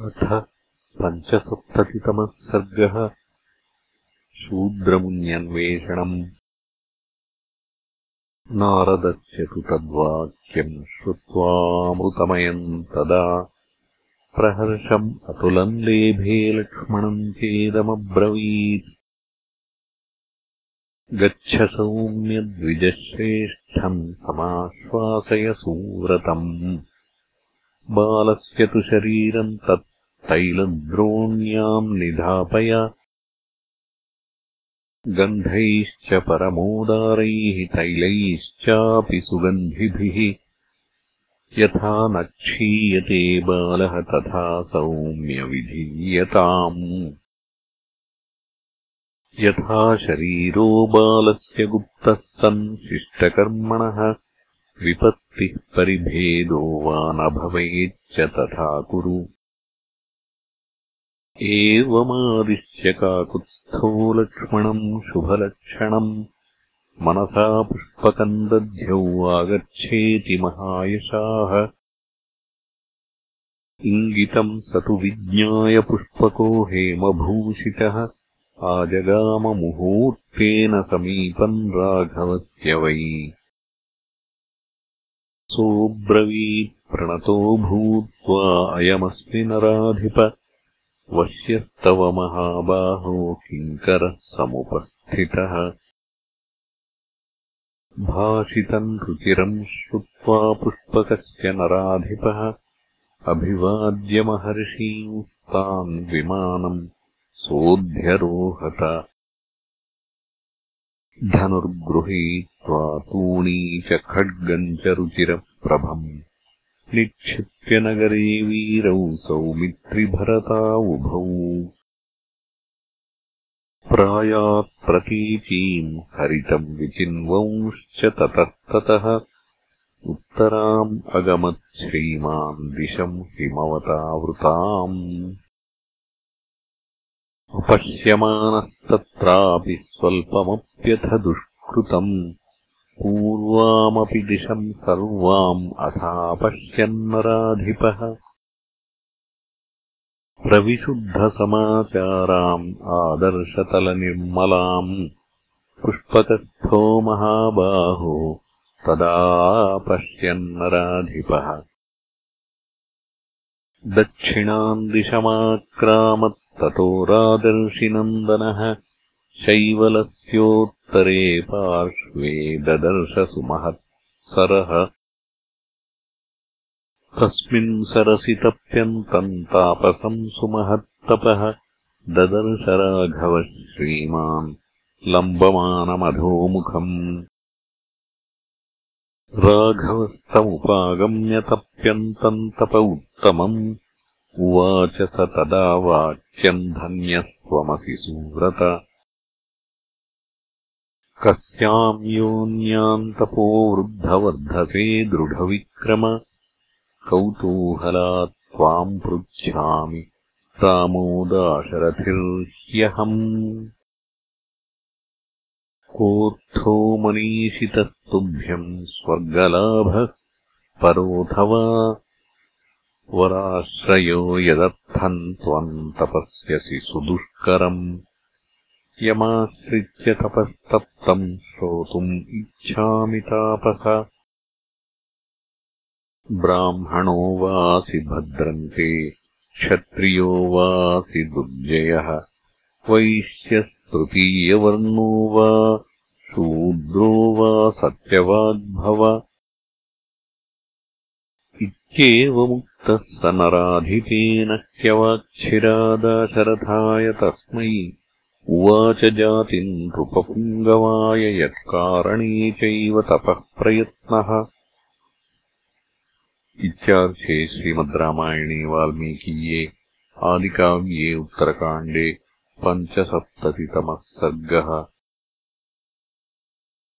अथ पञ्चसप्ततितमः सर्गः शूद्रमुन्यन्वेषणम्। नारदस्य तु तद्वाक्यम् श्रुत्वामृतमयम् तदा प्रहर्षम् अतुलम् लेभे लक्ष्मणम् चेदमब्रवीत्। गच्छ सौम्यद्विजश्रेष्ठम् समाश्वासय सुव्रतम् बालस्य तु शरीरम् तत् तैलद्रोण्याम् निधापय। गन्धैश्च परमोदारैः तैलैश्चापि सुगन्धिभिः। यथा न क्षीयते बालः तथा सौम्यविधीयताम्। यथा शरीरो बालस्य गुप्तः सन् शिष्टकर्मणः विपत्तिः परिभेदो वा न भवेच्च तथा कुरु। एवमादिश्य काकुत्स्थो लक्ष्मणम् शुभलक्षणम् मनसा पुष्पकम् दध्यौ आगच्छेति महायशाः। इङ्गितम् स तु विज्ञाय पुष्पको हेमभूषितः। आजगाममुहूर्तेन समीपम् राघवस्य वै सोऽब्रवीत्प्रणतो भूत्वा अयमस्मि नराधिप। वश्यस्तव महाबाहो किङ्करः समुपस्थितः। भाषितम् रुचिरम् श्रुत्वा पुष्पकस्य नराधिपः। अभिवाद्यमहर्षींस्तान् विमानम् सोऽध्यरोहत धनुर्गृहीत्वा तूणी च खड्गम् च रुचिरप्रभम्। निक्षिप्य नगरे वीरौ सौमित्रिभरता उभौ। प्रायात्प्रतीचीम् हरितम् विचिन्वंश्च ततस्ततः। उत्तराम् अगमत् श्रीमान् दिशम् हिमवतावृताम् अपश्यमानस्तत्रापि स्वल्पमप्यथ दुष्कृतम्। पूर्वामपि दिशम् सर्वाम् अथापश्यन्नराधिपः। प्रविशुद्धसमाचाराम् आदर्शतलनिर्मलाम्। पुष्पकस्थो महाबाहो तदापश्यन्नराधिपः। दक्षिणाम् दिशमाक्रामत्ततो रादर्शिनन्दनः शैवलस्योत्तरे पार्श्वे ददर्शसुमहत्सरः तस्मिन् सरसि तप्यन्तम् तापसम् सुमहत्तपः। ददर्श राघवः श्रीमान् लम्बमानमधोमुखम्। राघवस्तमुपागम्य तप्यन्तम् तप उत्तमम्। उवाच स तदा वाच्यम् धन्यस्त्वमसि सुव्रत कस्याम् योन्यान्तपो वृद्धवर्धसे दृढविक्रम कौतूहलात् त्वाम् पृच्छामि रामोदाशरथिर्ह्यहम् कोऽर्थो मनीषितस्तुभ्यम् स्वर्गलाभः परोऽथवा वराश्रयो यदर्थम् त्वम् तपस्यसि सुदुष्करम् यमाश्रित्य तपस्तप्तम् श्रोतुम् इच्छामि तापस। ब्राह्मणो वासि भद्रन्ते क्षत्रियो वासि दुर्जयः। वैश्यस्तृतीयवर्णो वा शूद्रो वा सत्यवाग्भव। इत्येवमुक्तः स नराधिपेन ह्यवाच्छिरादाशरथाय तस्मै उवाच जातिम् नृपपुङ्गवाय यत्कारणे चैव तपः प्रयत्नः। इत्यार्थे श्रीमद् रामायणे वाल्मीकीये आदिकाव्ये उत्तरकाण्डे पञ्चसप्ततितमः सर्गः